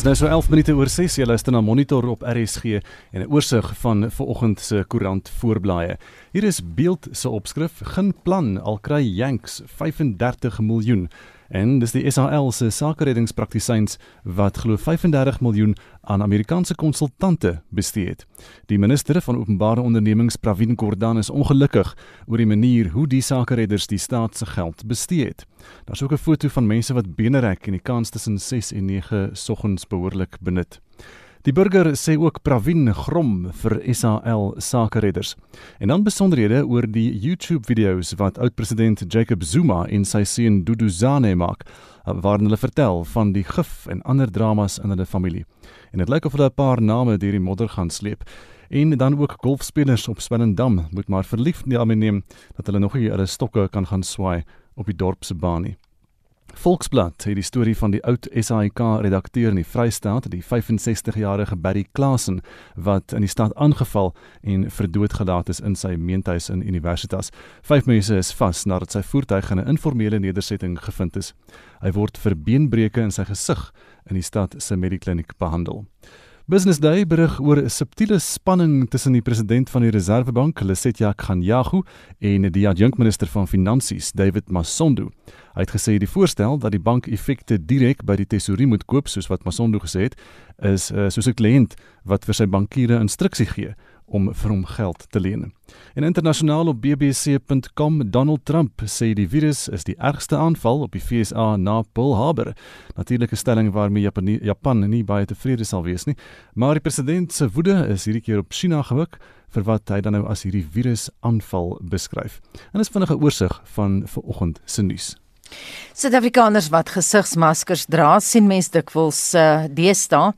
Dis nou so 11 minute oor 6 jy luister na Monitor op RSG en 'n oorsig van vanoggend se koerant voorblaaie. Hier is beeld se opskrif: Geen plan al kry Yanks 35 miljoen. En dis die SAL se sakereddingspraktisyns wat glo 35 miljoen aan Amerikaanse konsultante bestee het. Die minister van openbare ondernemings Pravin Gordhan is ongelukkig oor die manier hoe die sakeredders die staat se geld bestee het. Daar's ook 'n foto van mense wat bene rek en die kans tussen 6 en 9 soggens behoorlik benut. Die burger sê ook Pravin grom vir SAL sakeredders. En dan besonderhede oor die YouTube-video's wat oud-president Jacob Zuma en sy seun Duduzane maak, waarin hulle vertel van die gif en ander dramas in hulle familie. En dit lyk of hulle 'n paar name deur die modder gaan sleep. En dan ook golfspelers op Swellendam moet maar verlief neem neem dat hulle nog nie hulle stokke kan gaan swaai op die dorp se baan nie. Volksblad het die storie van die oud SAIK redakteur in die Vrystaat, die 65-jarige Barry Klasen wat in die stad aangeval en verdood gelaat is in sy meentuis in Universitas. Vyf mense is vas nadat sy voertuig in 'n informele nedersetting gevind is. Hy word vir beenbreuke in sy gesig in die stad se medikliniek behandel. Business Day berig oor 'n subtiele spanning tussen die president van die Reservebank, Lesetja Kganyago, en die adjunkminister van Finansies, David Masondo. Hy het gesê die voorstel dat die bank effekte direk by die tesourier moet koop, soos wat Masondo gesê het, is uh, soos 'n kliënt wat vir sy bankiere instruksie gee om vir hom geld te leen. En internasionaal op bbc.com Donald Trump sê die virus is die ergste aanval op die FSA na Pearl Harbor. Natuurlike stelling waarmee Japan nie, Japan nie baie tevrede sal wees nie, maar die president se woede is hierdie keer op China gewik vir wat hy dan nou as hierdie virus aanval beskryf. En dis vinnige oorsig van vanoggend se nuus. Suid-Afrikaners wat gesigsmaskers dra, sien mense dikwels uh, deesdae.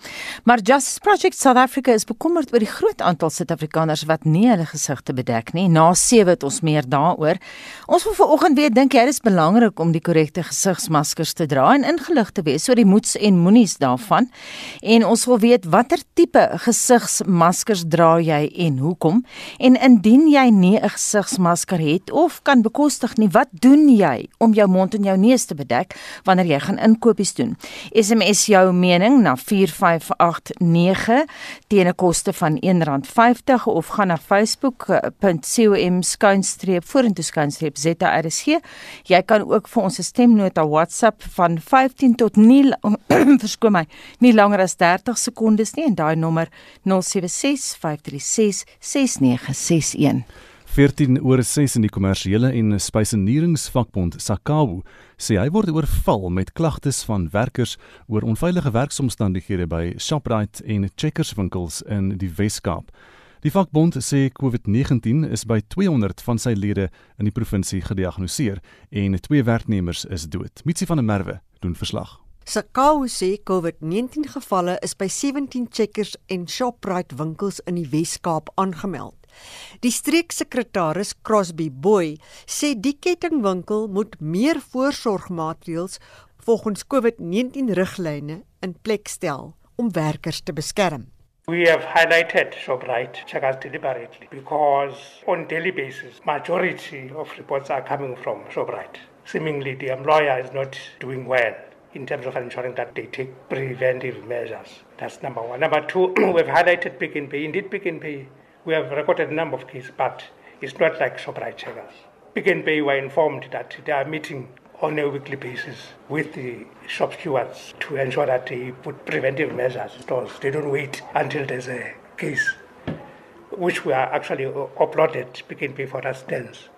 Maar Justice Project South Africa is bekommerd oor die groot aantal Suid-Afrikaners wat nie hulle gesigte bedek nie. Na 7 het ons meer daaroor. Ons wil vanoggend weet, dink jy dit is belangrik om die korrekte gesigsmaskers te dra en ingelig te wees oor die moets en moenies daarvan? En ons wil weet watter tipe gesigsmaskers dra jy en hoekom? En indien jy nie 'n gesigsmasker het of kan bekostig nie, wat doen jy om jou mond en jou neus te bedek wanneer jy gaan inkopies doen. SMS jou mening na 4589 teen 'n koste van R1.50 of gaan na facebook.com skuinstreep vorentoe skuinstreep ZRSG. Jy kan ook vir ons 'n stemnota WhatsApp van 15 tot 0 verskoon my, nie langer as 30 sekondes nie en daai nommer 076 536 6961. 14 oor 6 in die kommersiële en spysenieringsvakbond Sakawu sê hy word oorval met klagtes van werkers oor onveilige werksomstandighede by Shoprite en Checkers winkels in die Wes-Kaap. Die vakbond sê COVID-19 is by 200 van sy lede in die provinsie gediagnoseer en twee werknemers is dood. Mitsi van der Merwe doen verslag. Sakawu sê COVID-19 gevalle is by 17 Checkers en Shoprite winkels in die Wes-Kaap aangemeld. Die streeksekretaris Crosby Boy sê die kettingwinkel moet meer voorsorgmaatreëls volgens COVID-19 riglyne in plek stel om werkers te beskerm. We have highlighted Shoprite checkers deliberately because on daily basis majority of reports are coming from Shoprite. Seemingly the employer is not doing well in terms of ensuring that they take preventive measures. That's number one. Number two, we've highlighted Pick and Pay. Indeed, Pick and Pay we have recorded a number of cases, but it's not like Shoprite checkers. Pick and Pay were informed that they are meeting on a weekly basis with the shop stewards to ensure that they put preventive measures in stores. They don't wait until there's a case, which we are actually uploaded Pick and Pay for us stands.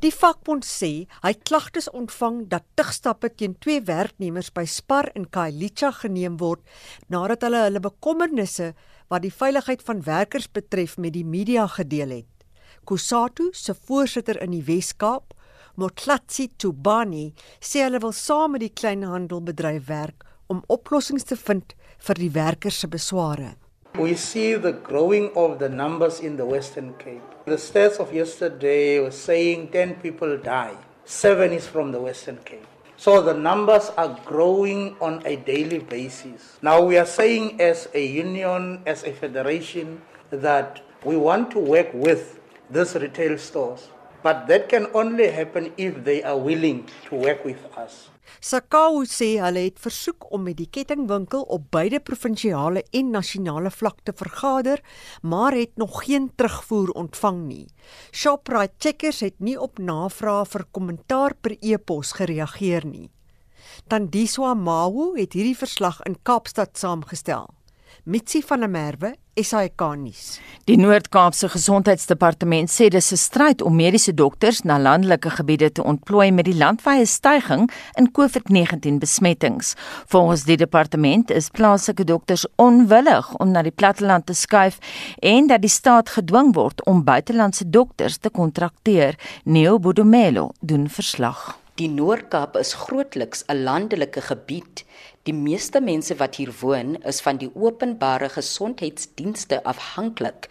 Die vakbond sê hy klagtes ontvang dat tigstappe teen twee werknemers by Spar in Khayelitsha geneem word nadat hulle hulle bekommernisse wat die veiligheid van werkers betref met die media gedeel het. Kusatu se voorsitter in die Wes-Kaap, Motlatsi Tubani, sê hulle wil saam met die kleinhandelbedryf werk om oplossings te vind vir die werkers se besware. We see the growing of the numbers in the Western Cape. The stats of yesterday were saying 10 people die. 7 is from the Western Cape. So the numbers are growing on a daily basis. Now we are saying as a union, as a federation, that we want to work with these retail stores But that can only happen if they are willing to work with us. Sakau sê hulle het versoek om met die kettingwinkel op beide provinsiale en nasionale vlak te vergader, maar het nog geen terugvoer ontvang nie. Shoprite Checkers het nie op navrae vir kommentaar per e-pos gereageer nie. Tandiswa Mawu het hierdie verslag in Kaapstad saamgestel. Mitsi van der Merwe, SAK nuus. Die Noord-Kaapse Gesondheidsdepartement sê dis 'n stryd om mediese dokters na landelike gebiede te ontplooi met die landwyse stygings in COVID-19 besmettings. Volgens die departement is plaaslike dokters onwillig om na die platteland te skuif en dat die staat gedwing word om buitelandse dokters te kontrakteer. Neo Bodomelo doen verslag. Die Noord-Kaap is grootliks 'n landelike gebied Die meeste mense wat hier woon, is van die openbare gesondheidsdienste afhanklik.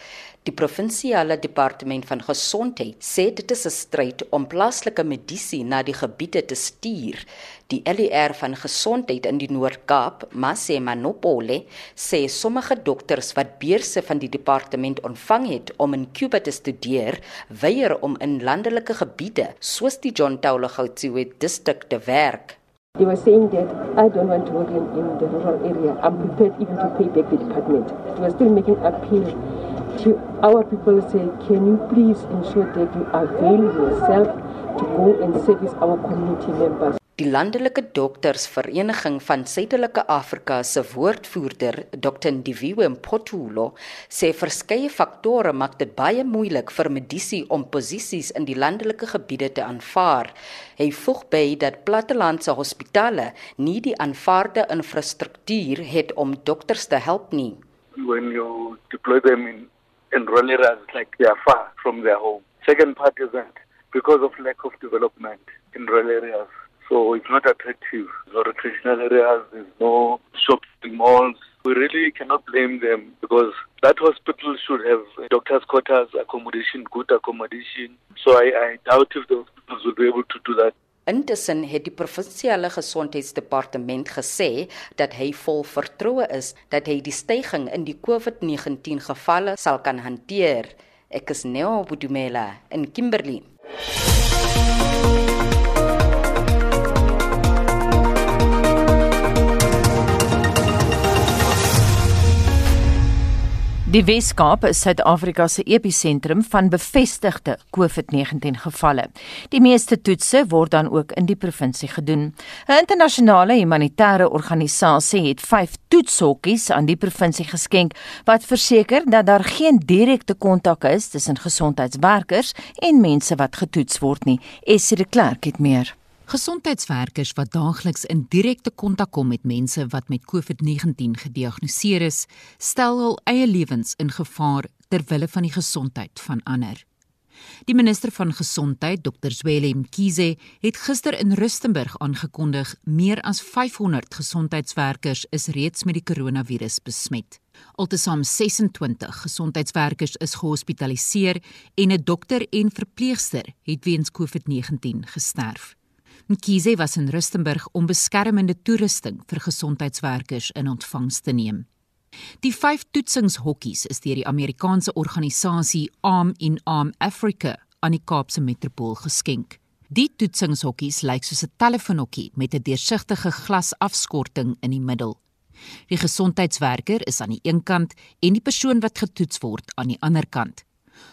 Die provinsiale departement van gesondheid sê dit is 'n stryd om plaaslike mediese na die gebiede te stuur. Die LER van gesondheid in die Noord-Kaap, Mase Manopole, sê sommige dokters wat beurse van die departement ontvang het om in Cuba te studeer, weier om in landelike gebiede soos die John Taolo Gauthiwe distrik te werk. They were saying that I don't want to work in, in the rural area. I'm prepared even to pay back the department. They were still making appeal to our people say, can you please ensure that you avail yourself to go and service our community members? Die landelike doktersvereniging van Suidelike Afrika se woordvoerder, Dr. Ndiviwe Mpothulo, sê verskeie faktore maak dit baie moeilik vir medisy om posisies in die landelike gebiede te aanvaar. Hy voeg by dat plattelandse hospitale nie die aanvaarde infrastruktuur het om dokters te help nie. When you deploy them in in rural areas like they are far from their home. Second part is that because of lack of development in rural areas So it's not attractive. No recreational areas, there's no shopping malls. We really cannot blame them because that hospital should have doctors' quarters, accommodation, good accommodation. So I, I doubt if the hospitals will be able to do that. Intussen het die provinsiale gesondheidsdepartement gesê dat hy vol vertroue is dat hy die stygings in die COVID-19 gevalle sal kan hanteer. Ek is Neo Budumela in Kimberley. Die Weskaap is Suid-Afrika se episentrum van bevestigde COVID-19 gevalle. Die meeste toetse word dan ook in die provinsie gedoen. 'n Internasionale humanitêre organisasie het 5 toetshokkies aan die provinsie geskenk wat verseker dat daar geen direkte kontak is tussen gesondheidswerkers en mense wat getoets word nie. Essie de Klerk het meer. Gesondheidswerkers wat daagliks in direkte kontak kom met mense wat met COVID-19 gediagnoseer is, stel hul eie lewens in gevaar ter wille van die gesondheid van ander. Die minister van gesondheid, Dr. Zweli Mkhize, het gister in Rustenburg aangekondig meer as 500 gesondheidswerkers is reeds met die koronavirus besmet. Altesaam 26 gesondheidswerkers is gehospitaliseer en 'n dokter en verpleegster het weens COVID-19 gesterf. Mkhize was in Rustenburg om beskermende toerusting vir gesondheidswerkers in ontvangs te neem. Die vyf toetsingshokkies is deur die Amerikaanse organisasie Arm in Arm Africa aan die Kaapse metropool geskenk. Die toetsingshokkies lyk soos 'n telefoonhokkie met 'n deursigtige glasafskorting in die middel. Die gesondheidswerker is aan die een kant en die persoon wat getoets word aan die ander kant.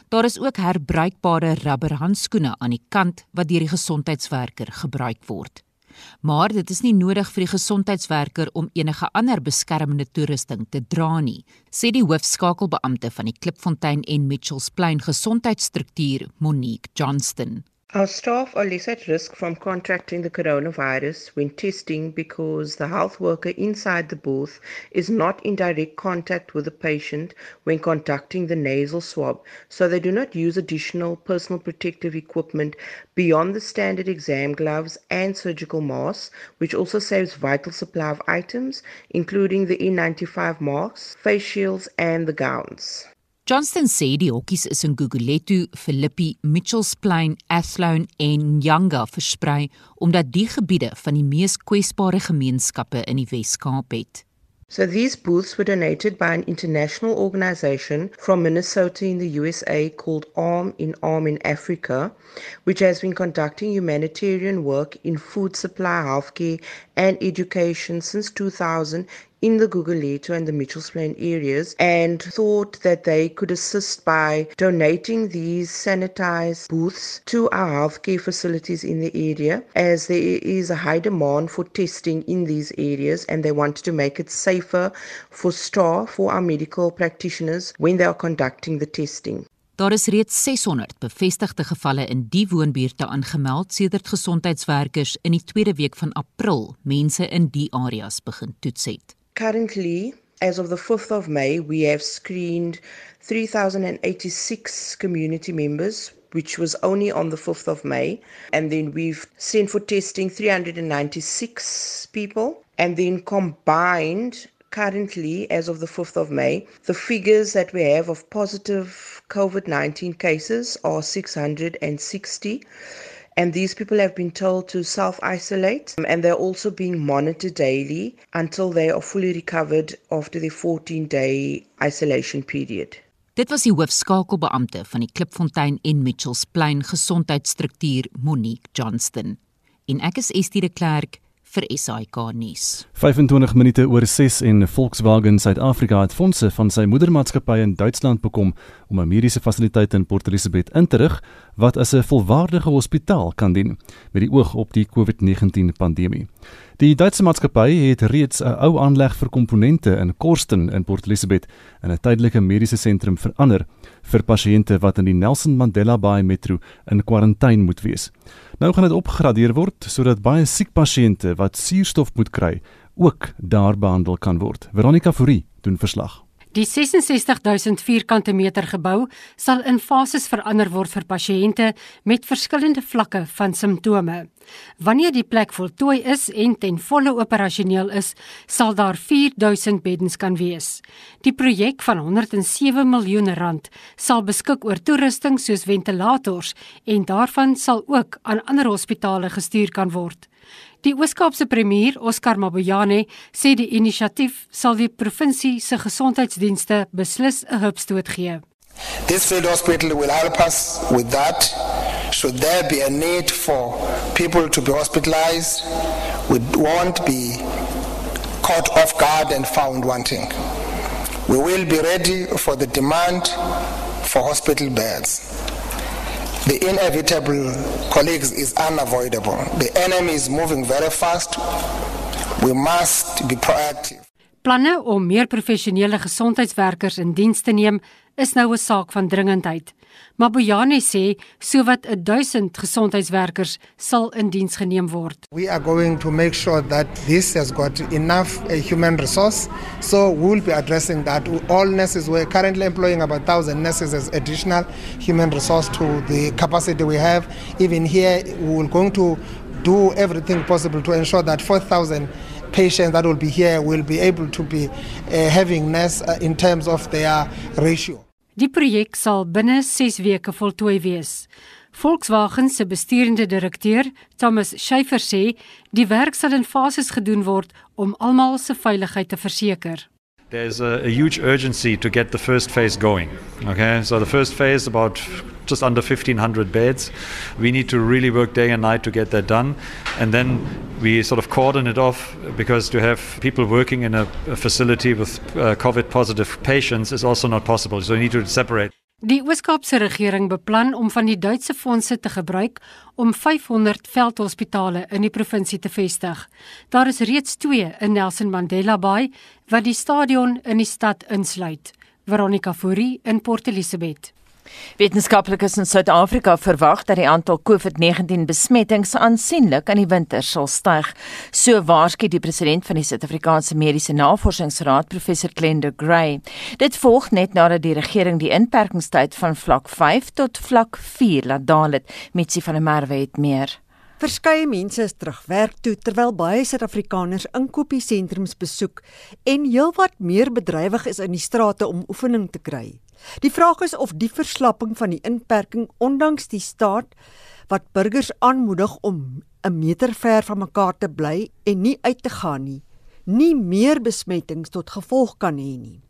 Daar is ook herbruikbare rubberhandskoene aan die kant wat deur die gesondheidswerker gebruik word. Maar dit is nie nodig vir die gesondheidswerker om enige ander beskermende toerusting te dra nie, sê die hoofskakelbeampte van die Klipfontein en Mitchells Plain gesondheidsstruktuur, Monique Johnston. Our staff are less at risk from contracting the coronavirus when testing because the health worker inside the booth is not in direct contact with the patient when conducting the nasal swab, so they do not use additional personal protective equipment beyond the standard exam gloves and surgical masks, which also saves vital supply of items, including the N95 masks, face shields, and the gowns. Johnston sê die hokkies is in Gugulethu, Philippi, Mitchells Plain, Athlone en Nyanga versprei omdat die gebiede van die mees kwesbare gemeenskappe in die Wes-Kaap het. So these booths were donated by an international organization from Minnesota in the USA called Arm in Arm in Africa, which has been conducting humanitarian work in food supply, healthcare, and education since 2000 in the Guguletu and the Mitchells Plain areas and thought that they could assist by donating these sanitized booths to our healthcare facilities in the area as there is a high demand for testing in these areas and they wanted to make it safer for staff, for our medical practitioners when they are conducting the testing. Daar is reeds 600 bevestigde gevalle in die woonbuurte aangemeld sedert gesondheidswerkers in die tweede week van April mense in die areas begin toets het. Currently, as of the 5th of May, we have screened 3,086 community members, which was only on the 5th of May. And then we've sent for testing 396 people. And then combined, currently, as of the 5th of May, the figures that we have of positive COVID 19 cases are 660 and these people have been told to self isolate and they're also being monitored daily until they are fully recovered after the 14 day isolation period. Dit was die hoofskakelbeampte van die Klipfontein en Mitchells Plain gesondheidsstruktuur Monique Johnston. En ek is Estie de Klerk vir SAK nuus. 25 minute oor 6 en Volkswagen Suid-Afrika het fondse van sy moedermaatskappy in Duitsland bekom om 'n mediese fasiliteit in Port Elizabeth in te rig wat as 'n volwaardige hospitaal kan dien met die oog op die COVID-19 pandemie. Die Duitse maatskappy het reeds 'n ou aanleg vir komponente in Korsten in Port Elizabeth in 'n tydelike mediese sentrum verander vir pasiënte wat in die Nelson Mandela Bay metro in kwarantyne moet wees. Nou gaan dit opgegradeer word sodat baie siek pasiënte wat suurstof moet kry ook daar behandel kan word. Veronica Fourie doen verslag. Die 66000 vierkante meter gebou sal in fases verander word vir pasiënte met verskillende vlakke van simptome. Wanneer die plek voltooi is en ten volle operasioneel is, sal daar 4000 beddens kan wees. Die projek van 107 miljoen rand sal beskik oor toerusting soos ventilators en daarvan sal ook aan ander hospitale gestuur kan word. Die Weskaapse premier, Oscar Mabuyane, sê die inisiatief sal die provinsie se gesondheidsdienste beslis 'n hupstoot gee. This field hospital will help us with that. Should there be a need for people to be hospitalized, we won't be caught off guard and found wanting. We will be ready for the demand for hospital beds. The inevitable, colleagues, is unavoidable. The enemy is moving very fast. We must be proactive. Planne om meer professionele gesondheidswerkers in diens te neem is nou 'n saak van dringendheid. Mabuyane sê sowat 1000 gesondheidswerkers sal in diens geneem word. We are going to make sure that this has got enough uh, human resource. So we will be addressing that. All nurses we're currently employing about 1000 nurses as additional human resource to the capacity we have. Even here we will going to do everything possible to ensure that 4000 patients that will be here will be able to be uh, having nurse uh, in terms of their ratio. Die projek sal binne 6 weke voltooi wees. Volkswagen se besturende direkteur, Thomas Scheifer sê, die werk sal in fases gedoen word om almal se veiligheid te verseker. There's a, a huge urgency to get the first phase going. Okay, so the first phase about just under 1500 beds. We need to really work day and night to get that done, and then we sort of cordon it off because to have people working in a, a facility with uh, COVID positive patients is also not possible. So we need to separate. Die Weskaapse regering beplan om van die Duitse fondse te gebruik om 500 veldhospitale in die provinsie te vestig. Daar is reeds 2 in Nelson Mandela Bay wat die stadion in die stad insluit. Veronica Fourie in Port Elizabeth. Wetenskaplikes in Suid-Afrika verwag dat die aantal COVID-19 besmettings aansienlik aan die winter sal styg. So waarsku die president van die Suid-Afrikaanse Mediese Navorsingsraad, professor Glenda Gray. Dit volg net nadat die regering die inperkingstyd van vlak 5 tot vlak 4 laat daal het, met sy van der Merwe het meer. Verskeie mense is terug werk toe terwyl baie Suid-Afrikaners inkopiesentrums besoek en heelwat meer bedrywig is in die strate om oefening te kry. Die vraag is of die verslapping van die inperking ondanks die staat wat burgers aanmoedig om 'n meter ver van mekaar te bly en nie uit te gaan nie, nie meer besmettings tot gevolg kan hê nie.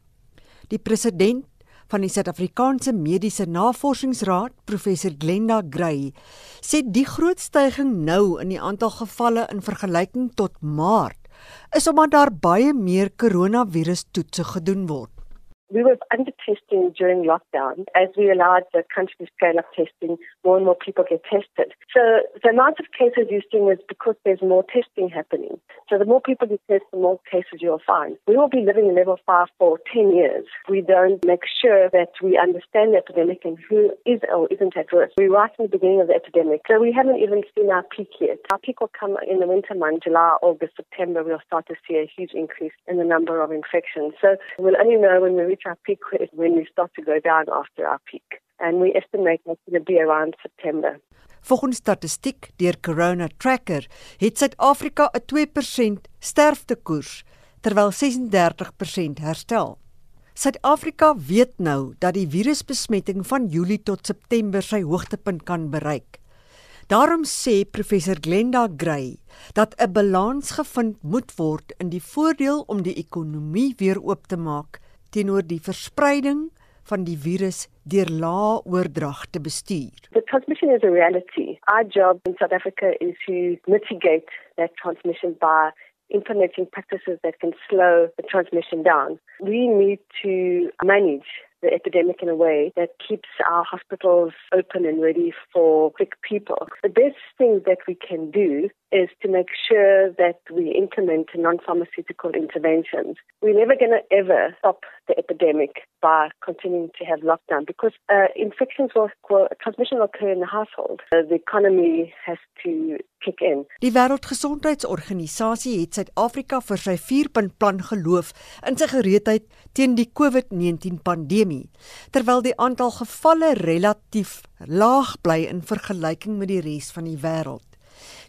Die president van die Suid-Afrikaanse Mediese Navorsingsraad, professor Glenda Gray, sê die groot stygings nou in die aantal gevalle in vergelyking tot Maart is omdat daar baie meer koronavirustoetse gedoen word. We were under testing during lockdown. As we allowed the country to scale up testing, more and more people get tested. So the amount of cases you're seeing is because there's more testing happening. So the more people you test, the more cases you'll find. We will be living in level five for 10 years. We don't make sure that we understand the epidemic and who is or isn't at risk. We're right in the beginning of the epidemic. So we haven't even seen our peak yet. Our peak will come in the winter months, July, August, September. We'll start to see a huge increase in the number of infections. So we'll only know when we reach our peak is when we start to go down after our peak. And we estimate that's going to be around September. Volgens statistiek deur Corona Tracker het Suid-Afrika 'n 2% sterftekoers terwyl 36% herstel. Suid-Afrika weet nou dat die virusbesmetting van Julie tot September sy hoogtepunt kan bereik. Daarom sê professor Glenda Gray dat 'n balans gevind moet word in die voordeel om die ekonomie weer oop te maak teenoor die verspreiding van die virus deur lae oordrag te bestuur. The transmission is a reality. Our job in South Africa is to mitigate that transmission by implementing practices that can slow the transmission down. We need to manage the epidemic in a way that keeps our hospitals open and ready for sick people. The best thing that we can do is to make sure that we implement non-pharmaceutical interventions. We're never going to ever stop the epidemic by continuing to have lockdown because uh, infections will, will transmission will occur in the household. Uh, the economy has to kick in. Die Wêreldgesondheidsorganisasie het Suid-Afrika vir sy 4-punt plan geloof in sy gereedheid teen die COVID-19 pandemie, terwyl die aantal gevalle relatief laag bly in vergelyking met die res van die wêreld.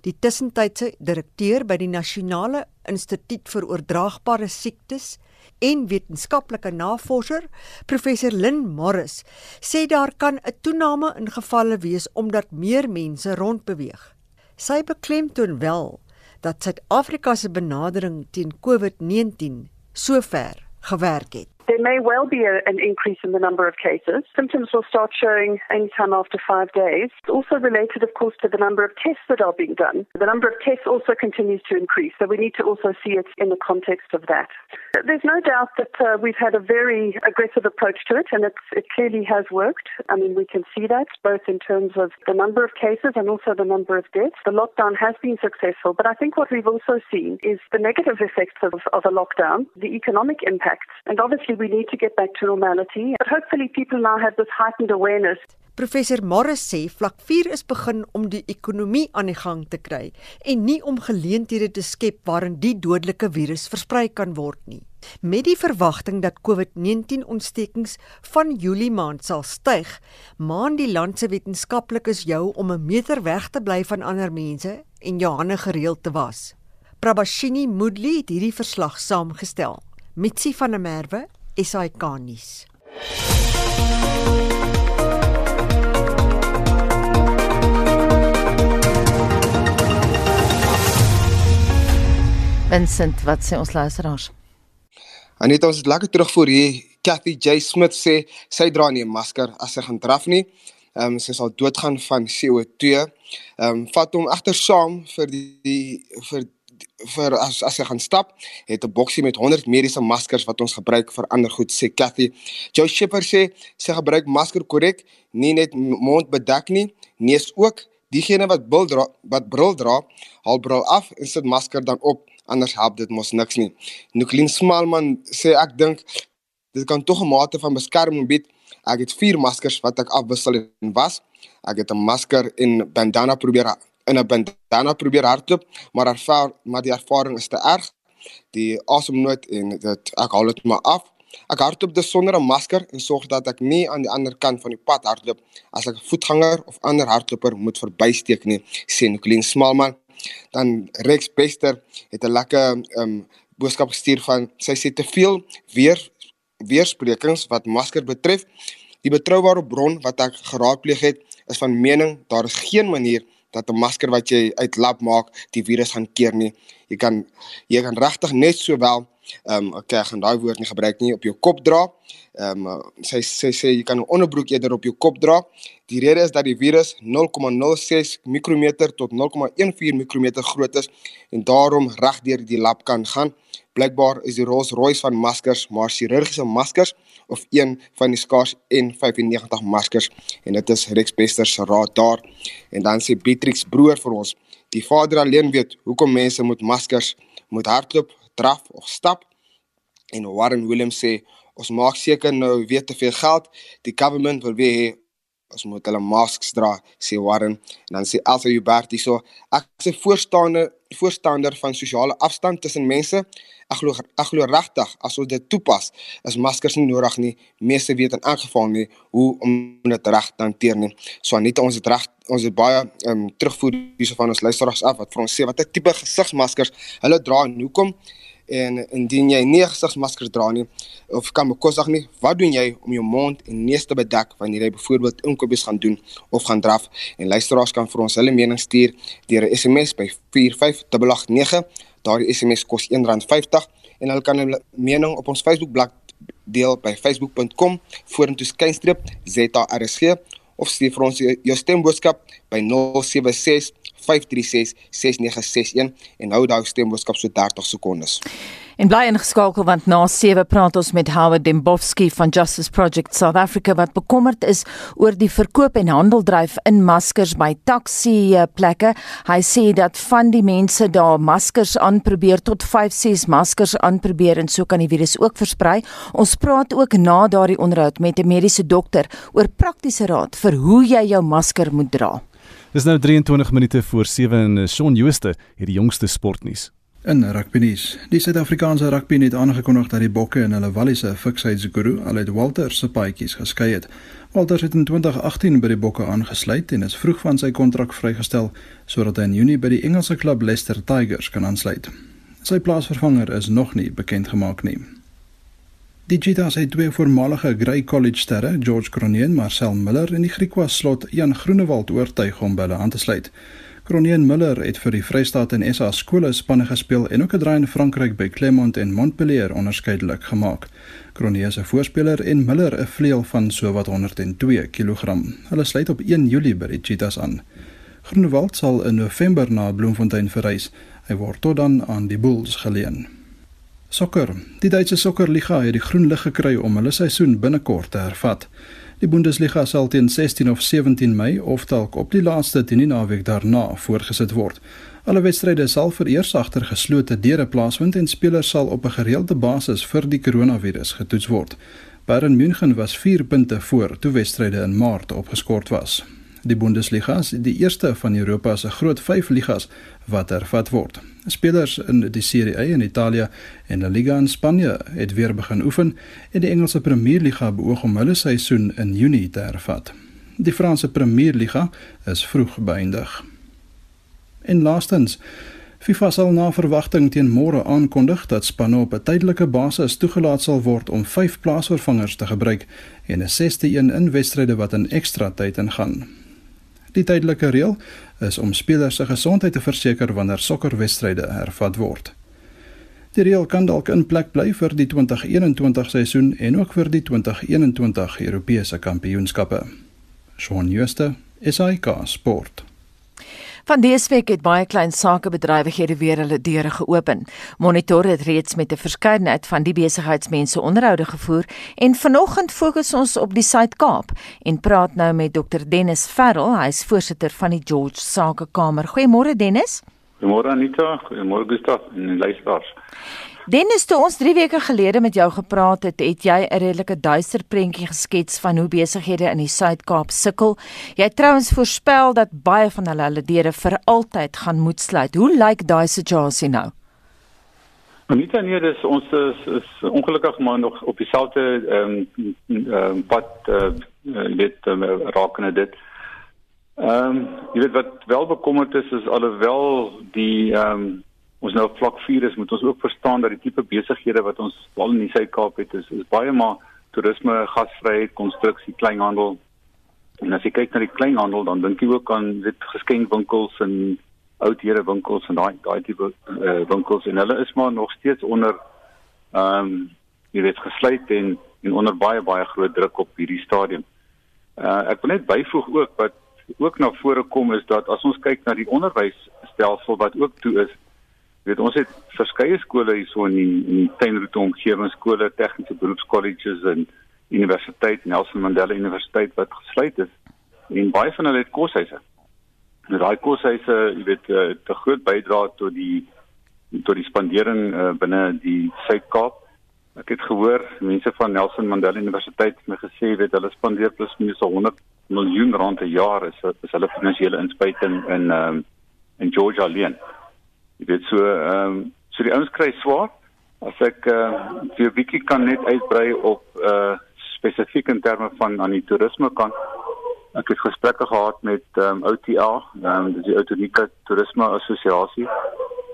Die tussentydse direkteur by die Nasionale Instituut vir Oordraagbare Siektes en wetenskaplike navorser, professor Lynn Morris, sê daar kan 'n toename in gevalle wees omdat meer mense rondbeweeg. Sy beklemtoon wel dat Suid-Afrika se benadering teen COVID-19 sover gewerk het. There may well be a, an increase in the number of cases. Symptoms will start showing anytime after five days. It's also related, of course, to the number of tests that are being done. The number of tests also continues to increase, so we need to also see it in the context of that. There's no doubt that uh, we've had a very aggressive approach to it, and it clearly has worked. I mean, we can see that both in terms of the number of cases and also the number of deaths. The lockdown has been successful, but I think what we've also seen is the negative effects of, of a lockdown, the economic impacts, and obviously we need to get back to normality. But hopefully people now have this heightened awareness. Professor Morris sê vlak 4 is begin om die ekonomie aan die gang te kry en nie om geleenthede te skep waarin die dodelike virus versprei kan word nie. Met die verwagting dat COVID-19 ontstekings van Julie maand sal styg, maan die land se wetenskaplikes jou om 'n meter weg te bly van ander mense en jou hande gereeld te was. Prabashini Mudli het hierdie verslag saamgestel. Mitsi van der Merwe SAK nuus. Vincent, wat sê ons luisteraars? Anita, ons het lekker terugvoer hier. Kathy J Smith sê sy dra nie 'n masker as sy gaan draf nie. Ehm um, sy sal doodgaan van CO2. Ehm um, vat hom egter saam vir die, die vir vir as as jy gaan stap, het 'n boksie met 100 mediese maskers wat ons gebruik vir ander goed sê Kathy. Joe Shepper sê sy gebruik masker korrek, nie net mond bedek nie, neus ook. Diegene wat bil dra, wat bril dra, haal bril af en sit masker dan op, anders help dit mos niks nie. Nuklin Smalman sê ek dink dit kan tog 'n mate van beskerming bied. Ek het 4 maskers wat ek afwissel en was. Ek het 'n masker en bandana probeer in 'n bandana probeer hardloop, maar ervaar maar die ervaring is te erg. Die asemnood en dit ek haal dit maar af. Ek hardloop dus sonder 'n masker en sorg dat ek nie aan die ander kant van die pad hardloop as ek 'n voetganger of ander hardloper moet verbysteek nie, sê Nicoline Smalman. Dan Rex Bester het 'n lekker um boodskap gestuur van sy sê te veel weer weersprekings wat masker betref. Die betroubare bron wat ek geraadpleeg het, is van mening daar is geen manier dat 'n masker wat jy uit lab maak die virus gaan keer nie. Jy kan jy kan regtig net sowel ehm um, okay, gaan daai woord nie gebruik nie op jou kop dra. Ehm um, sy sê sê jy kan 'n onderbroek eerder op jou kop dra. Die rede is dat die virus 0,06 mikrometer tot 0,14 mikrometer groot is en daarom reg deur die lab kan gaan. Blykbaar is die Rolls-Royce van maskers maar chirurgiese maskers of een van die skaars N95 maskers en dit is Rex Bester se raad daar. En dan sê Beatrix broer vir ons, die vader alleen weet hoekom mense moet maskers moet hardloop, draf of stap. En Warren Williams sê ons maak seker nou weet te veel geld, die government wil weer ons moet hulle masks dra sê Warren en dan sê Elsa Hubert hierso ek is 'n voorstander voorstander van sosiale afstand tussen mense ek glo ek glo regtig as ons dit toepas is maskers nie nodig nie meeste weet in elk geval nie hoe om dit reg te hanteer nie so Anita ons het reg ons het baie um, terugvoer hierso van ons luisteraars af wat vir ons sê watter tipe gesigsmaskers hulle dra en hoekom en indien jy nie 'n gesigsmasker dra nie of kan bekostig nie, wat doen jy om jou mond en neus te bedek wanneer jy byvoorbeeld inkopies gaan doen of gaan draf? En luisteraars kan vir ons hulle mening stuur deur 'n SMS by 45889. Daardie SMS kos R1.50 en hulle kan hulle mening op ons Facebookblad deel by facebook.com vorentoe skynstreep ZARSG of stuur vir ons jou stemboodskap by 076 5366961 en hou daai stemboodskap so 30 sekondes. En bly ingeskakel want na 7 praat ons met Howard Dembowski van Justice Project South Africa wat bekommerd is oor die verkoop en handeldryf in maskers by taxi plekke. Hy sê dat van die mense daar maskers aanprobeer tot 5-6 maskers aanprobeer en so kan die virus ook versprei. Ons praat ook na daardie onderhoud met 'n mediese dokter oor praktiese raad vir hoe jy jou masker moet dra. Dis nou 23 minute voor 7 en Shaun Jooste het die jongste sportnuus. In rugbynuus, die Suid-Afrikaanse rugby het aangekondig dat die Bokke in hulle Walliese Fiksheidsguru al uit Walter se paadjies geskei het. Walter het in 2018 by die Bokke aangesluit en is vroeg van sy kontrak vrygestel sodat hy in Junie by die Engelse klub Leicester Tigers kan aansluit. Sy plaasvervanger is nog nie bekend gemaak nie. Die Cheetahs het twee voormalige Grey College sterre, George Cronje en Marcel Miller in die Griekwa slot Jan Groenewald oortuig om by hulle aan te sluit. Cronje en Miller het vir die Vrystaat en SA skole spanne gespeel en ook 'n draai in Frankryk by Clermont en Montpellier onderskeidelik gemaak. Cronje se voorspeler en Miller 'n vleuel van sowat 102 kg. Hulle sluit op 1 Julie by die Cheetahs aan. Groenewald sal in November na Bloemfontein verhuis. Hy word tot dan aan die Bulls geleen. Sokker. Die Duitse Sokkerliga het die groen lig gekry om hulle seisoen binnekort te hervat. Die Bundesliga sal teen 16 of 17 Mei of dalk op die laaste 10 naweek daarna voorgesit word. Alle wedstryde sal vereers agter geslote deure plaasvind en spelers sal op 'n gereelde basis vir die koronavirus getoets word. Bayern München was 4 punte voor toe wedstryde in Maart opgeskort was. Die Bundesliga is die eerste van Europa se groot 5 ligas wat hervat word. Spelers in die Serie A in Italië en La Liga in Spanje het weer begin oefen en die Engelse Premier Liga beoog om hulle seisoen in Junie te hervat. Die Franse Premier Liga is vroeg beëindig. En laastens FIFA sal na verwagting teen môre aankondig dat spanne op 'n tydelike basis toegelaat sal word om 5 plaasvervangers te gebruik en 'n 6ste een in wedstryde wat in ekstra tyd ingaan. Die tydelike reël is om spelers se gesondheid te verseker wanneer sokkerwedstryde hervat word. Die reël kan dalk in plek bly vir die 2021 seisoen en ook vir die 2021 Europese kampioenskappe. Shaun Schuster, SAK Sport. Van dese week het baie klein sakebedrywighede weer hulle deure geopen. Monitor het reeds met 'n verskeidenheid van die besigheidsmense onderhoude gevoer en vanoggend fokus ons op die Suid-Kaap en praat nou met Dr Dennis Ferrell, hy is voorsitter van die George Sakekamer. Goeiemôre Dennis. Goeiemôre Anita, goeiemôre Gustav en luisteraars. Dennis, toe ons 3 weke gelede met jou gepraat het, het jy 'n redelike duister prentjie geskets van hoe besighede in die Suid-Kaap sukkel. Jy het trouens voorspel dat baie van hulle hulle deure vir altyd gaan moet sluit. Hoe lyk daai situasie nou? Anita, nee, dis ons is, is ongelukkig maar nog op dieselfde ehm um, um, pad uh, dit um, raakende dit. Ehm um, jy weet wat wel bekommerd is is alhoewel die ehm um, ons nou vlak 4 is, moet ons ook verstaan dat die tipe besighede wat ons wel in die Suid-Kaap het is, is baie maar toerisme, gasvryheid, konstruksie, kleinhandel En as jy kyk na die kleinhandel, dan dink jy ook aan dit geskenkwinkels en oudhede winkels en daai daai tipe uh, winkels en hulle is maar nog steeds onder ehm um, jy weet gesluit en en onder baie baie groot druk op hierdie stadium. Uh ek wil net byvoeg ook wat ook na vore kom is dat as ons kyk na die onderwysstelsel wat ook toe is, weet ons het verskeie skole hierso in die, in die tuinroete omgewing, skole, tegniese beroepskolleges en universiteit, Nelson Mandela Universiteit wat gesluit is en baie van hulle het koshuise. Nou daai koshuise, jy weet, uh, te groot bydra tot die tot die spandering uh, binne die Suid-Kaap. Ek het gehoor mense van Nelson Mandela Universiteit het my gesê weet hulle spandeer plus minus 100 miljoen rand per jaar is is hulle finansiële inspuiting in um, in Georgia alleen. Jy weet so ehm um, so die ouens kry swaar as ek uh, vir 'n bietjie kan net uitbrei op uh spesifiek in terme van aan die toerisme kant. Ek het gesprekke gehad met ehm um, OTA, ehm um, dis die Outonike Toerisme Assosiasie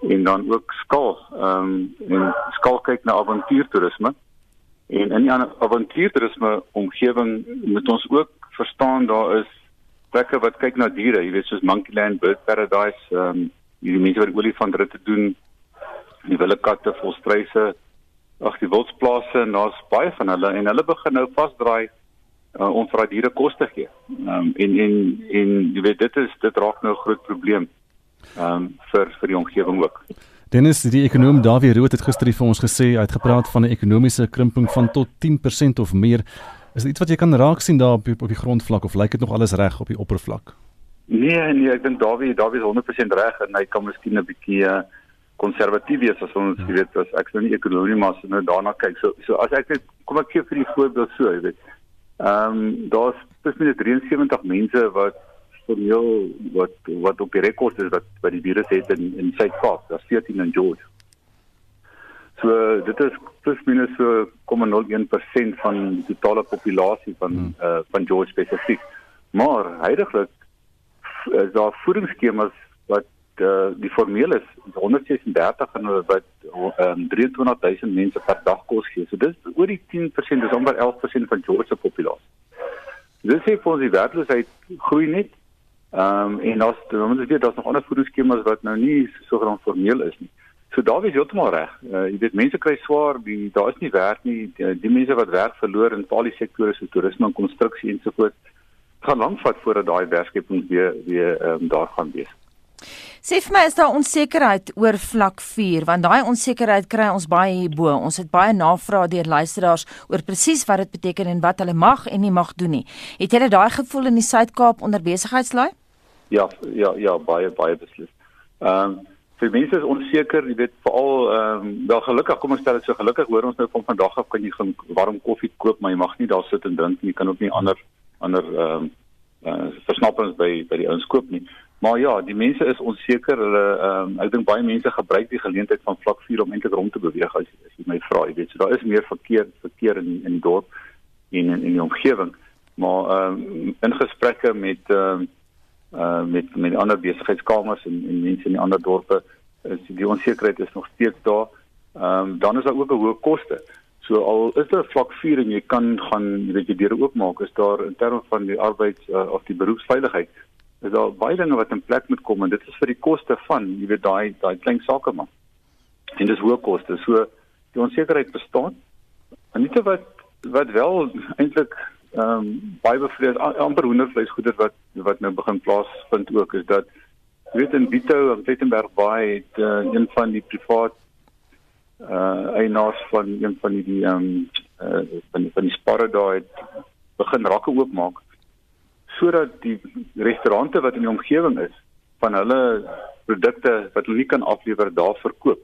en dan ook skaal ehm um, en skaal kyk na avontuurtoerisme. En in die avontuurtoerisme omgewing moet ons ook verstaan daar is plekke wat kyk na diere, jy weet soos Monkeyland, Bird Paradise, ehm um, hierdie mense wat olifantritte doen, die wilde katte, volstruise, ag die wildsplase en daar's baie van hulle en hulle begin nou vasdraai uh, om vir daai diere kos te gee. Ehm um, en en en jy weet dit is dit raak nou 'n groot probleem ehm um, vir vir die omgewing ook. Dennis, die ekonom Dawie Rood het gister vir ons gesê hy het gepraat van 'n ekonomiese krimping van tot 10% of meer. Is dit iets wat jy kan raak sien daar op op die grondvlak of lyk dit nog alles reg op die oppervlak? Nee, nee, ek dink Dawie, Dawie is 100% reg en hy kan miskien 'n bietjie uh, konservatief wees as ons ja. weet as ek nou nie ekonomie maar as nou daarna kyk. So so as ek net kom ek gee vir die voorbeeld so, jy weet. Ehm um, daar's tussen 73 mense wat formeel wat wat op die rekord is wat by die virus het in in Suid-Kaap, daar's 14 in George. So dit is plus minus so 0,01% van die totale populasie van hmm. uh, van George spesifiek. Maar heidaglik is daar voedingsskemas wat uh, die formeel is 136 en wat um, 23000 mense per dag kos gee. So dis oor die 10%, dis amper 11% van George se populasie. Dis sê vir ons die werkloosheid groei net Ehm um, en daar's dan moet weet daar's nog ander voedingsskemas wat nou nie so genoeg formeel is nie. So daar is heeltemal reg. Uh, jy weet mense kry swaar, die daar is nie werk nie. Die, die mense wat werk verloor in al die sektore so toerisme en konstruksie en so voort gaan lank vat voordat daai werkskeping weer weer ehm um, daar gaan wees. Sê vir my is daar onsekerheid oor vlak 4 want daai onsekerheid kry ons baie hierbo. Ons het baie navrae deur luisteraars oor presies wat dit beteken en wat hulle mag en nie mag doen nie. Het julle daai gevoel in die Suid-Kaap onder besigheidslaai? Ja, ja, ja, baie baie beslis. Ehm um, vir mense is onseker, jy weet, veral ehm um, wel gelukkig, kom ons stel dit so gelukkig hoor ons nou van vandag af kan jy gaan warm koffie koop, maar jy mag nie daar sit en drink nie. Jy kan ook nie ander ander ehm um, uh, versnapperings by by die ouens koop nie. Maar ja, die mense is onseker. Hulle ehm um, ek dink baie mense gebruik die geleentheid van vlak 4 om eintlik rond te beweeg as, as jy my vra, jy weet, so daar is meer verkeer verkeer in in die dorp en in in die omgewing. Maar ehm um, in gesprekke met ehm um, uh met met ander besigheidskamers en en mense in die ander dorpe is die onsekerheid is nog steeds daar. Ehm um, dan is daar ook 'n hoë koste. So al is daar vlak 4 en jy kan gaan weet jy deure oopmaak is daar in terme van die arbeids uh, of die beroepsveiligheid is daar baie dinge wat in plek moet kom en dit is vir die koste van jy weet daai daai klein sake man. En dis hoë koste. So die onsekerheid bestaan. En nie te wat wat wel eintlik ehm um, baie bevrees amper hoendervleisgoeder wat wat nou begin plaasvind ook is dat jy weet in Bito en Plettenberg Bay het uh, een van die privaat uh eienaars van een van die ehm um, uh van van die sparre daar het begin rakke oopmaak sodat die restaurante wat in die omgewing is van hulle produkte wat hulle nie kan aflewer daar verkoop.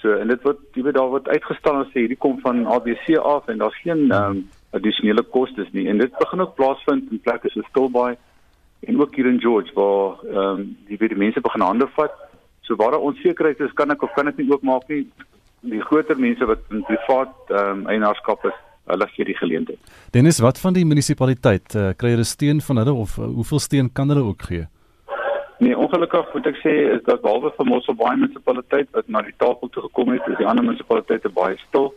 So en dit word jy weet daar word uitgestal en sê hierdie kom van ABC af en daar's geen ehm um, addisionele kostes nie en dit begin ook plaasvind in plekke so Stilbaai en ook hier in George waar ehm um, die baie mense begin hande vat. So waar daar onsekerheid is, kan ek of kan ek nie oopmaak nie. Die groter mense wat in privaat ehm um, eienaarskap is, hulle gee die geleentheid. Dennis, wat van die munisipaliteit? Uh, kry hulle steun van hulle of uh, hoeveel steun kan hulle ook gee? Nee, ongelukkig moet ek sê is dat behalwe vir Mosselbaai munisipaliteit wat na die tafel toe gekom het, is die ander munisipaliteite baie stil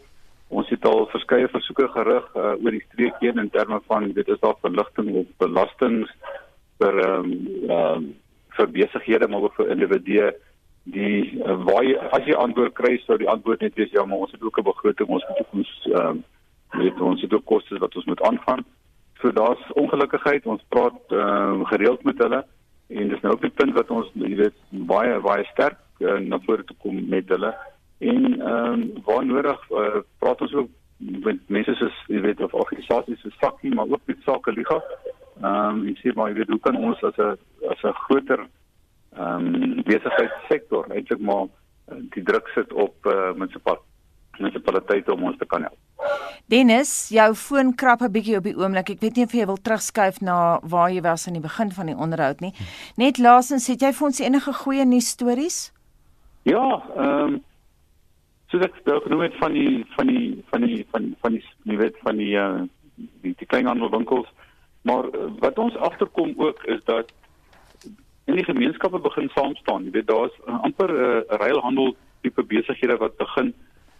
Ons het al verskeie versoeke gerig uh, oor die streek heen in terme van dit is daar verligting op belastings vir ehm um, ehm um, vir besighede maar ook vir individue die uh, waar jy, as jy antwoord kry sou die antwoord net wees ja maar ons het ook 'n begroting ons moet ons ehm um, weet ons het ook kostes wat ons moet aangaan. So daar's ongelukkigheid ons praat ehm um, gereeld met hulle en dis nou op die punt wat ons jy weet baie baie sterk uh, na vore toe kom met hulle en ehm um, waar nodig uh, praat ons ook met mense soos jy weet of organisasies soos Sakkie maar ook met sake liga. Ehm um, ek sê maar jy weet hoe kan ons as 'n as 'n groter ehm um, besigheidssektor eintlik maar uh, die druk sit op uh, munisipaliteite om ons te kan help. Dennis, jou foon krap 'n bietjie op die oomblik. Ek weet nie of jy wil terugskuif na waar jy was aan die begin van die onderhoud nie. Net laasens, het jy vir ons enige goeie nuus stories? Ja, ehm um, soos ek nou genoem het van die van die van die van van die jy weet van die uh die, die kleinhandelwinkels maar uh, wat ons agterkom ook is dat in die gemeenskappe begin saam staan jy weet daar's uh, amper 'n uh, ruilhandel tipe besighede wat begin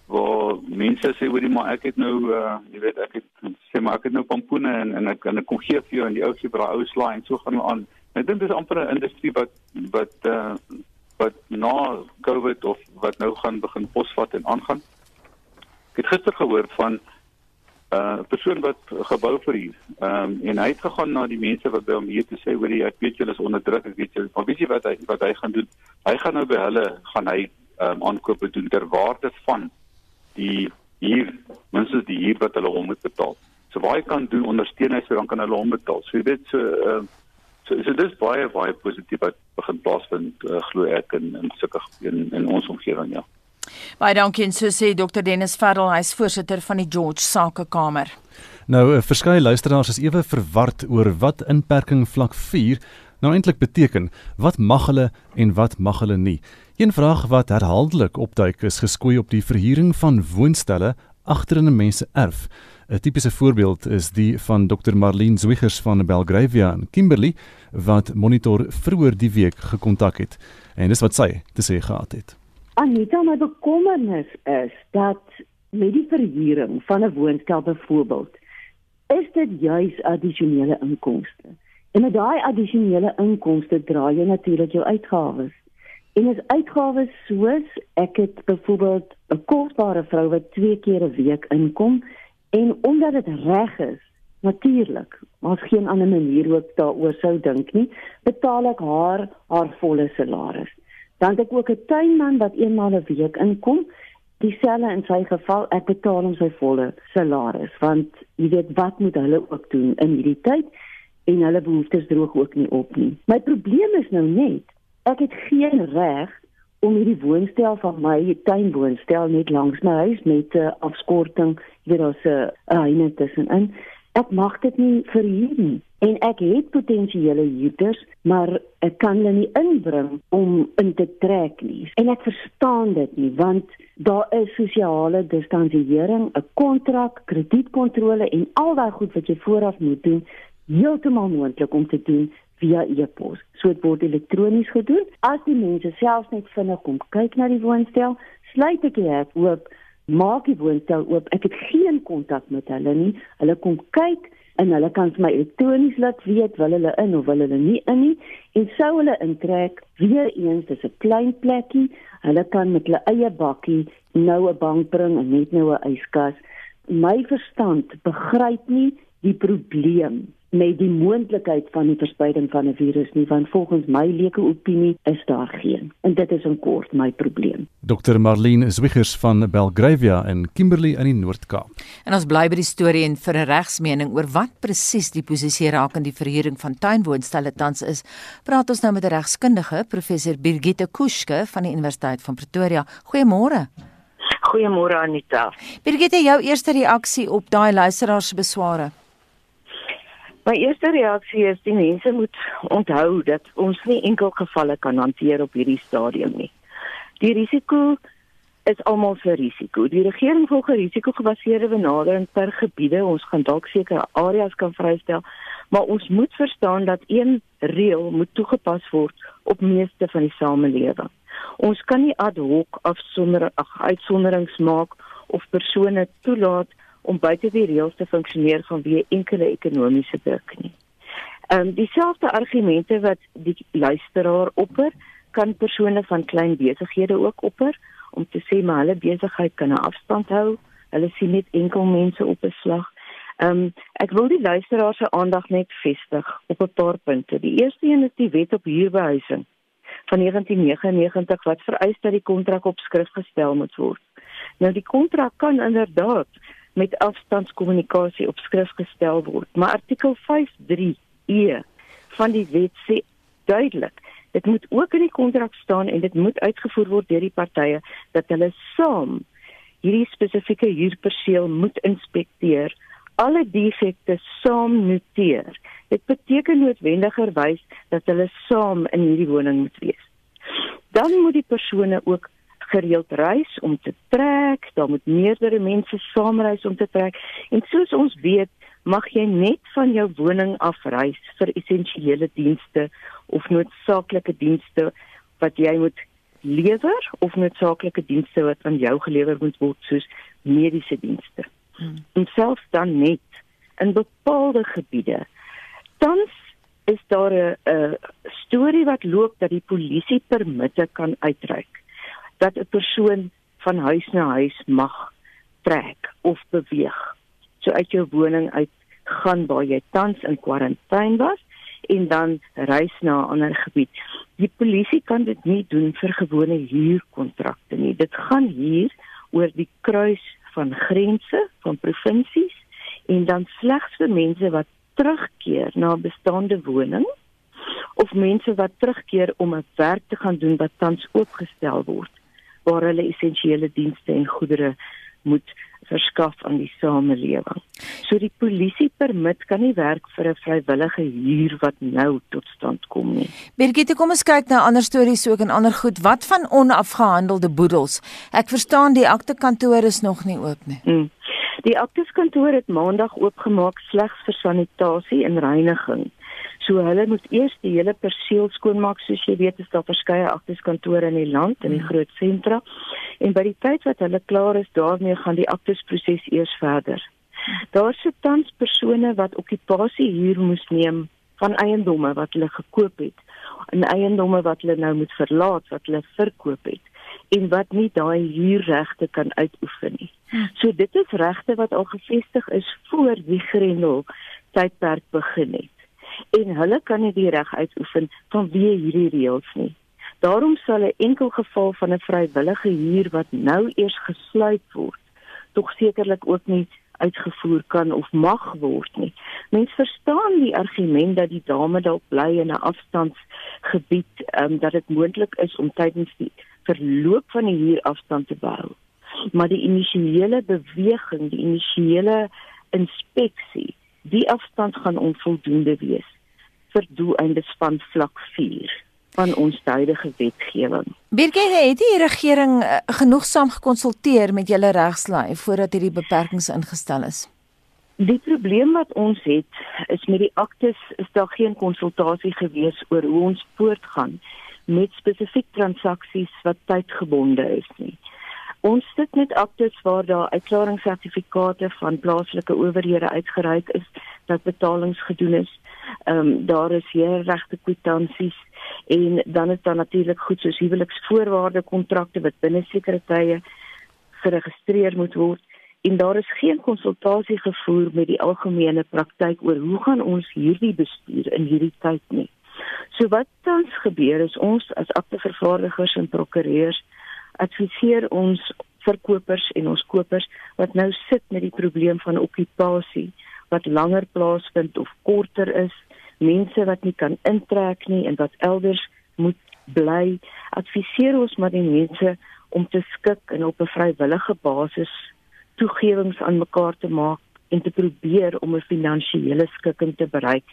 waar mense sê hoorie maar ek het nou uh jy weet ek het sê maar ek het nou pompoene en en ek kan ek kom gee vir jou en die ou gee vir daai ou slaai en so gaan ons aan ek dink dis amper 'n industrie wat wat uh wat na Covid of wat nou gaan begin posvat en aangaan. Ek het gister gehoor van 'n uh, persoon wat gebou verhuur. Ehm um, en hy het gegaan na die mense wat by hom hier te sê hoor jy ek weet julle is onder druk, ek weet julle. Maar weet jy wat hy wat hy gaan doen? Hy gaan nou by hulle gaan hy ehm um, aankope doen ter waarde van die hier minstens die hier wat hulle hom moet betaal. So baie kan doen ondersteun hy so dan kan hulle hom betaal. So jy weet so ehm uh, So so dis baie baie positief wat begin plaasvind uh, glo ek in in sulke in, in ons omgewing ja. Baie dankie so sê Dr Dennis Ferrell, hy's voorsitter van die George Sakekkamer. Nou, uh, verskeie luisteraars is ewe verward oor wat inperking vlak 4 nou eintlik beteken. Wat mag hulle en wat mag hulle nie? Een vraag wat herhaaldelik opduik is geskoei op die verhuuring van woonstelle agter in 'n mens se erf. 'n Tipiese voorbeeld is die van Dr Marlene Zwiggers van Belgravia in Kimberley wat monitor vroeër die week gekontak het. En dis wat sy te sê gehad het. Anita, my bekommernis is dat met die verhuuring van 'n woonstel byvoorbeeld, is dit juis addisionele inkomste. En met daai addisionele inkomste dra jy natuurlik jou uitgawes. En as uitgawes soos ek het byvoorbeeld 'n kosbare vrou wat twee keer 'n week inkom En omdat dit reg is, natuurlik, maar geen ander manier ek daaroor sou dink nie, betaal ek haar haar volle salaris. Dan het ek ook 'n tuinman wat eenmaal 'n week inkom, dieselfde in sy geval, ek betaal hom sy volle salaris, want jy weet wat moet hulle ook doen in hierdie tyd en hulle behoeftes droog ook nie op nie. My probleem is nou net, ek het geen reg om hierdie woonstel van my tuinwoonstel net langs my huis met 'n uh, afskorting, weet daar's 'n uh, hyne tussenin. Ek mag dit nie verhuur nie en ek het potensiële huurders, maar ek kan hulle nie inbring om in te trek nie. En ek verstaan dit nie want daar is sosiale distansiering, 'n kontrak, kredietkontrole en al daai goed wat jy vooraf moet doen, heeltemal moontlik om te doen via e-pos. So dit word elektronies gedoen. As die mense self net vinnig kom kyk na die woonstel, sluit ek dit oop, maak die woonstel oop. Ek het geen kontak met hulle nie. Hulle kom kyk en hulle kan vir my elektronies laat weet wil hulle in of wil hulle nie in nie en sou hulle intrek weer eens dis 'n klein plekkie hulle kan met hulle eie bakkie nou 'n bank bring en net nou 'n yskas my verstand begryp nie die probleem met die moontlikheid van die verspreiding van 'n virus nie want volgens my leuke opinie is daar geen en dit is 'n kort my probleem. Dr Marlene Zwiggers van Belgravia in Kimberley in die Noord-Kaap. En ons bly by die storie en vir 'n regsmening oor wat presies die posisie raak in die verhuuring van tuinwoonstelle tans is, praat ons nou met 'n regskundige, professor Birgitte Kuske van die Universiteit van Pretoria. Goeiemôre. Goeiemôre Anita. Birgitte, jou eerste reaksie op daai luisteraars se besware? My eerste reaksie is die mense moet onthou dat ons nie enkel gevalle kan hanteer op hierdie stadium nie. Die risiko is almal se risiko. Die regering volg 'n risikogebaseerde benadering per gebiede. Ons gaan dalk sekere areas kan vrystel, maar ons moet verstaan dat een reël moet toegepas word op meeste van die samelewing. Ons kan nie ad hoc afsonder ag uitsonderings maak of persone toelaat om buite die reëls te funksioneer vanweë enkele ekonomiese druk nie. Ehm um, dieselfde argumente wat die luisteraar opper, kan persone van klein besighede ook opper om te sê maar hulle besigheid kan 'n afstand hou. Hulle sien net enkel mense op 'n slag. Ehm um, ek wil die luisteraar se aandag net vestig op 'n paar punte. Die eerste een is die wet op huurbehuising van 1999 wat vereis dat die kontrak op skrift gestel moet word. Nou die kontrak kan inderdaad met afstandskommunikasie op skrif gestel word, maar artikel 5.3e van die wet sê duidelik dit moet ook in die kontrak staan en dit moet uitgevoer word deur die partye dat hulle saam hierdie spesifieke huurperseel moet inspekteer alle defekte saam noteer. Dit beteken noodwendigerwys dat hulle saam in hierdie woning moet wees. Dan moet die persone ook gereeld reis om te trek, daar moet meerdere mense saamreis om te trek. En soos ons weet, mag jy net van jou woning af reis vir essensiële dienste of noodsaaklike dienste wat jy moet lewer of noodsaaklike dienste wat aan jou gelewer moet word soos mediese dienste. Hmm. En selfs dan net in bepaalde gebiede. Tans is daar 'n storie wat loop dat die polisie permitte kan uitreik dat 'n persoon van huis na huis mag trek of beweeg. So uit jou woning uit gaan waar jy tans in kwarantyne was en dan reis na 'n ander gebied. Die polisie kan dit nie doen vir gewone huurkontrakte nie. Dit gaan hier oor die kruis van grense van provinsies en dan slegs vir mense wat terugkeer na bestaande woning of mense wat terugkeer om 'n werk te gaan doen wat tans oopgestel word waar hulle essensiële dienste en goedere moet verskaf aan die samelewing. So die polisie permit kan nie werk vir 'n vrywillige huur wat nou tot stand kom nie. Birgit, kom ons kyk na ander stories ook en ander goed. Wat van onafgehandelde boedels? Ek verstaan die akte kantoor is nog nie oop nie. Hmm. Die akte kantoor het maandag oopgemaak slegs vir sanitasie en reiniging. So hulle moet eers die hele perseel skoonmaak soos jy weet is daar verskeie akteskantore in die land in die mm. groot sentra en by die tyd wat hulle klaar is daarmee gaan die aktesproses eers verder. Daar sit tans persone wat okupasie huur moes neem van eiendomme wat hulle gekoop het en eiendomme wat hulle nou moet verlaat wat hulle verkoop het en wat nie daai huurregte kan uitoefen nie. Mm. So dit is regte wat al gevestig is voor die Grendel tydperk begin het en hulle kan nie die reg uitoefen vanweë hierdie reëls nie. Daarom sal 'n enkel geval van 'n vrywillige huur wat nou eers gesluit word, tog sekerlik ook nie uitgevoer kan of mag word nie. Mens verstaan die argument dat die dame dalk bly in 'n afstandsgebied, ehm um, dat dit moontlik is om tydens die verloop van die huur afstand te behou. Maar die initiële beweging, die initiële inspeksie die afstand gaan onvoldoende wees vir doeleindes van vlak 4 van ons huidige wetgewing. Birgit, het die regering uh, genoegsaam gekonsulteer met julle regslui voordat hierdie beperkings ingestel is? Die probleem wat ons het is met die aktes is daar geen konsultasie gewees oor hoe ons voortgaan met spesifiek transaksies wat tydgebonde is nie. Ons sit met aktes waar daar uitklaringssertifikate van plaaslike owerhede uitgereik is dat betalings gedoen is. Ehm um, daar is hier regte kwitansies en dan is daar natuurlik goed soos huweliksvoorwaarde kontrakte wat binne sekere tye geregistreer moet word en daar is geen konsultasie gevoer met die algemene praktyk oor hoe gaan ons hierdie bestuur in hierdie tyd nie. So wat tans gebeur is ons as aktevervaardigers en prokureurs adviseer ons verkopers en ons kopers wat nou sit met die probleem van okupasie wat langer plaasvind of korter is, mense wat nie kan intrek nie en wat elders moet bly, adviseer ons maar die mense om te skik en op 'n vrywillige basis toegewings aan mekaar te maak en te probeer om 'n finansiële skikking te bereik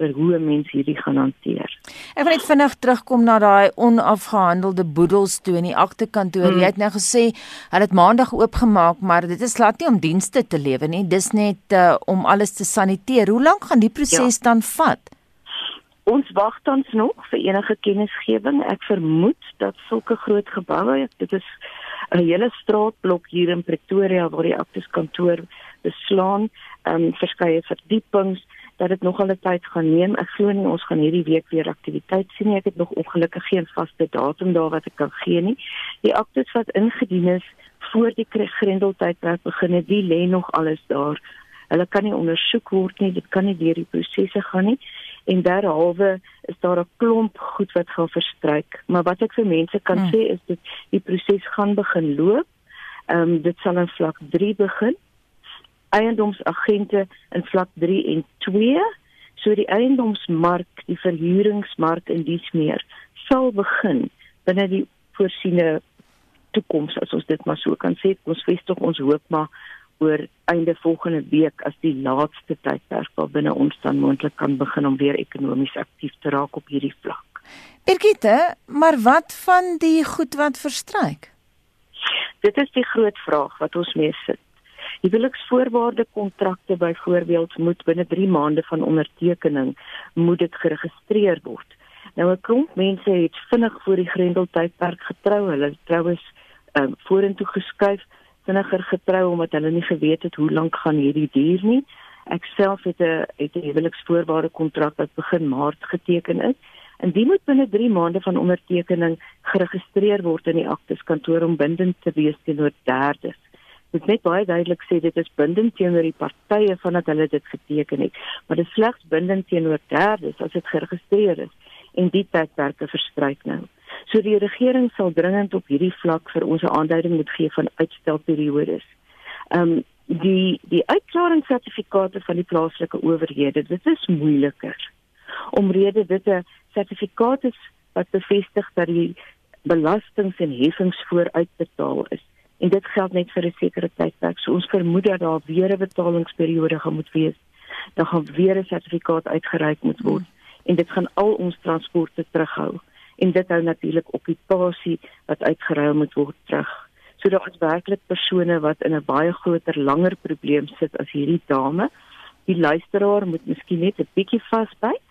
oor hoe 'n mens hierdie gaan hanteer. Ek wil net vinnig terugkom na daai onafgehandelde boedels toe in die aktekantoor. Hmm. Jy het nou gesê hulle het maandag oopgemaak, maar dit is glad nie om dienste te lewer nie. Dis net uh, om alles te saniteer. Hoe lank gaan die proses ja. dan vat? Ons wag tans nog vir enige kennisgewing. Ek vermoed dat sulke groot geboue, dit is 'n hele straatblok hier in Pretoria waar die Aktis kantoor beslaan, ehm um, verskeie verdiepings dat dit nog al 'n tyd gaan neem. Ek glo nie ons gaan hierdie week weer aktiwiteit sien nie. Ek het nog ongelukkig geen vaste datum daar wat ek kan gee nie. Die Aktis wat ingedien is voor die grendeltydperk begin het, die lê nog alles daar. Hulle kan nie ondersoek word nie, dit kan nie deur die prosesse gaan nie en derhalwe is daar 'n klomp goed wat gaan verstryk. Maar wat ek vir mense kan hmm. sê is dit die proses gaan begin loop. Ehm um, dit sal in vlak 3 begin. Eiendomsagente in vlak 3 en 2. So die eiendomsmark, die verhuuringsmark en dies meer sal begin binne die voorsiene toekoms as ons dit maar so kan sê. Ons vestig ons hoop maar oor einde volgende week as die laaste tydperk waar binne ons dan moontlik kan begin om weer ekonomies aktief te raak op hierdie vlak. Birgitte, maar wat van die goed wat verstryk? Dit is die groot vraag wat ons mee sit. Die huweliksvoorwaarde kontrakte byvoorbeeld moet binne 3 maande van ondertekening moet dit geregistreer word. Nou 'n klomp mense het vinnig voor die grendeltydperk getrou, hulle troues ehm um, vorentoe geskuif vinniger getrou omdat hulle nie geweet het hoe lank gaan hierdie duur nie. Ek self het 'n het 'n huweliksvoorwaarde kontrak wat begin Maart geteken is. En dit moet binne 3 maande van ondertekening geregistreer word in die aktes kantoor om bindend te wees teenoor derdes. Is net baie duidelik sê dit is bindend teenoor die partye vandat hulle dit geteken het, maar dit is slegs bindend teenoor derdes as dit geregistreer is en die tydperke verstryk nou. So die regering sal dringend op hierdie vlak vir ons 'n aanduiding moet gee van uitstelperiodes. Ehm um, die die uitklaringssertifikate van die plaaslike owerhede, dit is moeiliker. Omrede dit 'n sertifikaat is wat bevestig dat die belastings en heffings vooruitbetaal is. En dit geld net vir 'n sekere tydperk. So ons vermoed dat daar weer 'n betalingsperiode gaan moet wees. Dan gaan weer 'n sertifikaat uitgereik moet word en dit gaan al ons transporte terughou en dit hou natuurlik op die pasie wat uitgeruil moet word terug. So daar is werklik persone wat in 'n baie groter, langer probleem sit as hierdie dame. Die luisteraar moet miskien net 'n bietjie vasbyt.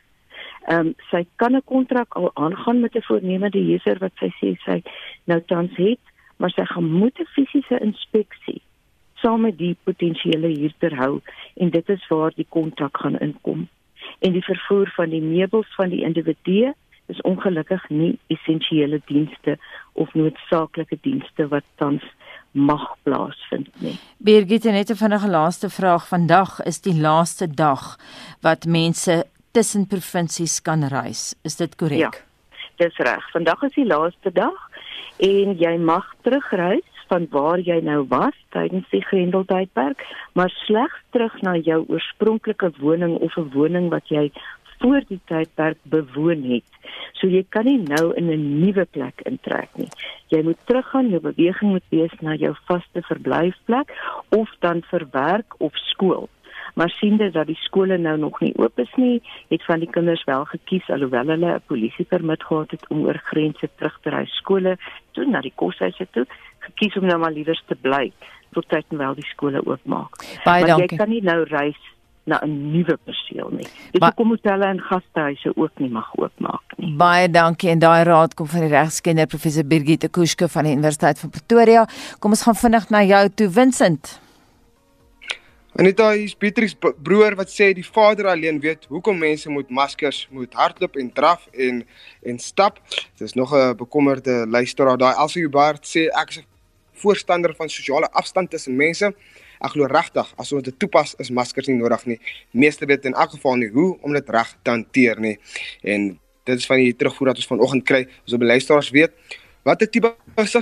Ehm um, sy kan 'n kontrak al aangaan met 'n voornemende huurder wat sy sê sy nou tans het, maar sy gaan moet 'n fisiese inspeksie saam met die potensiële huurder hou en dit is waar die kontrak gaan inkom. En die vervoer van die meubels van die individu is ongelukkig nie essensiële dienste of noodsaaklike dienste wat tans mag plaasvind nie. Birgit net 'n vinnige laaste vraag. Vandag is die laaste dag wat mense tussen provinsies kan reis. Is dit korrek? Ja. Dis reg. Vandag is die laaste dag en jy mag terugreis van waar jy nou was tydens die grendeltydperk, maar slegs terug na jou oorspronklike woning of 'n woning wat jy voor die tydperk bewoon het. So jy kan nie nou in 'n nuwe plek intrek nie. Jy moet teruggaan, jou beweging moet wees na jou vaste verblyfplek of dan vir werk of skool. Maar siende dat die skole nou nog nie oop is nie, het van die kinders wel gekies alhoewel hulle 'n polisiepermit gehad het om oor grense terug te ry skole toe na die koshuise toe, gekies om nou maar liewer te bly tot tyd en wel die skole oopmaak. Baie maar dankie. jy kan nie nou reis na 'n nuwe perseel nie. Ba hoekom hotelle en gastehuise ook nie mag oopmaak nie. Baie dankie en daai raad kom van die regskenner professor Birgitte Kuske van die Universiteit van Pretoria. Kom ons gaan vinnig na jou toe Vincent. Anita is Pietrix broer wat sê die vader alleen weet hoekom mense moet maskers moet hardloop en draf en en stap. Dit is nog 'n bekommerde luisteraar daai Elsie Hubert sê ek is 'n voorstander van sosiale afstand tussen mense. Ek glo regtig as ons dit toepas is maskers nie nodig nie. Meeste weet in elk geval nie hoe om dit reg te hanteer nie. En dit is van die terugvoer wat ons vanoggend kry. Ons wil luisteraars weet watter tipe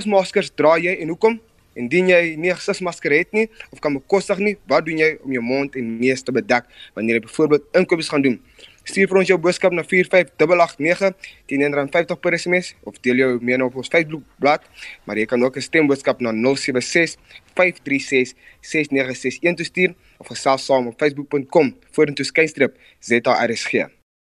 maskers dra jy en hoekom? Indien jy nie 'n gesichtsmasker het nie of kan bekostig nie, wat doen jy om jou mond en neus te bedek wanneer jy byvoorbeeld inkopies gaan doen? Stuur vir ons jou boodskap na 45889 teen R50 per SMS of deel jou mening op ons Facebook bladsy, maar jy kan ook 'n stemboodskap na 076 536 6961 stuur of gesels saam op facebook.com vorentoe skynstreep ZARSG.